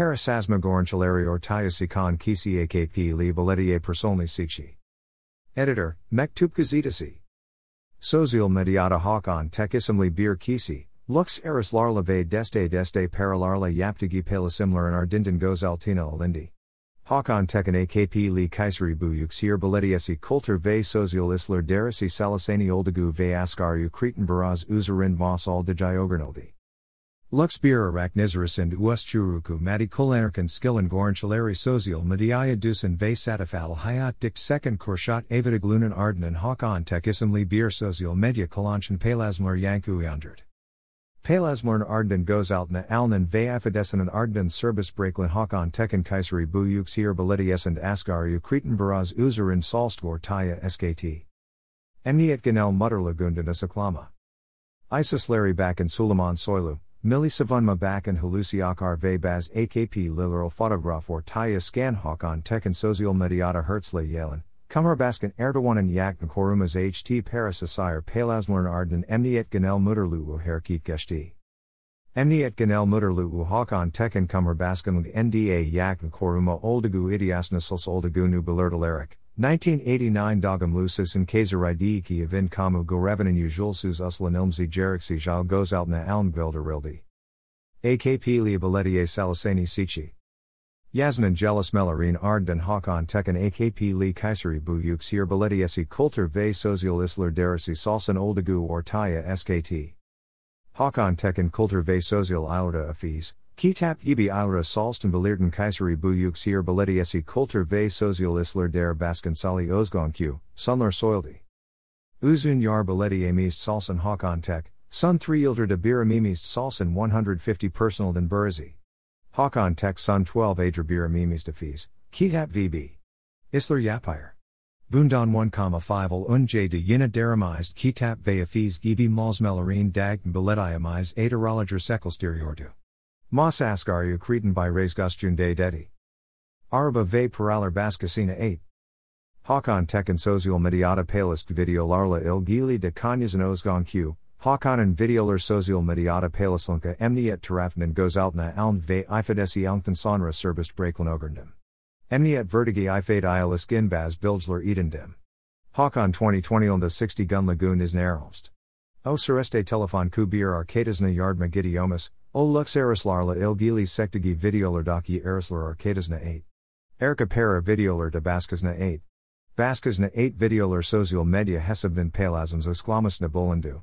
Parasasma goranchilari ortaya kan kisi akp li baletiye personally sikshi. Editor, Mektup Gazitasi. Social mediata Hakan tek bir kisi, lux eris larla ve deste deste paralarla yaptigi palasimlar and ardindan goes altina alindi. Hakan tekan akp li kaiseri bu yuksir belediesi kultur ve sozial isler derisi salasani oldagu ve asgaru kreten baraz uzarind mas al dejayogernaldi. Lux bir araknizarisind usturuku madi kulanarkan skillan goranchalari sozial mediaya dusan ve satafal hayat dik second korshat avidaglunan ardenan hakan tek isimli bir sozial media kalanchan palasmlar yanku yandert. Palasmorn Ardен goes altna alnan ve affidescenen Ardnen service breaklin Hakan tekken kaiseri bu yux hier beletiesend asgar ukreten baraz uzerin salstgor taya skt. Emniet ganel mutterlagundan asaklama. Isis Larry back in Süleyman Soylu, Milli Savunma back in Hulusi Akar ve baz AKP literal photograph or taya scan Hakan tekken social mediata Herzle Yelen, Kumarbaskan Erdoğan'ın yakın korumas HT Paris asayir palasmların ardından emniyet genel müdürlüğü hareket geçti. Emniyet genel müdürlüğü Hakan Tekin Kumarbaskan'ın NDA yakın koruma oldugu idiasnasos olduğunu belirtilerek, 1989 dagam Kaiser ki evin kamu görevinin yüzulsuz uslanilmzi gereksi jal gözaltına alınbildirildi. AKP li belediye salasani sichi. Yasnan jealous melarin ardden hakan tekken akp li kaiseri bu yuksir belediesi kultur ve sozial isler derisi salsan oldagu ortaya skt. Hakan tekken kultur ve sozial ilrda afis, kitap gibi ilra salstan belirten kaiseri bu yuksir belediesi kultur ve sozial isler der baskan sali ozgonq, sunlar soildi. Uzun yar belediemist salsan hakan tek, sun 3 ilder de biramimist salsan 150 personalden burizi. Hakan Tek Sun 12 Adrabira Mimis Defis, Kitap VB. Isler Yapire. Bundan 1,5 ul unj de yina deramized Kitap ve Veafis gibi malsmelarine dag biletiamiz adarologer sekelstiriordu. Mas asgaru kreten by Resgustjunde dedi. Araba ve paralar baskasina 8. Hakan Tekken Social Mediata Palist Video Larla Ilgili de Kanyas and Ozgon Q, Hakanen videoler social mediata palislinka emniet tarafnen goes altna aln ve ifadesi alnkten sonra serbist breaklen Emniet vertigi ifade ialis ginbaz bilgler edendem. Hakan 2020 on the 60 gun lagoon is narrowst. O sureste telefon ku bir arcadesna yardma gidiomus, o lux erislarla ilgili sektigi videoler daki erislar arcadesna 8. Erka para videoler de baskasna 8. Baskasna 8 videoler social media hesabnen palasms exclamus na bolandu.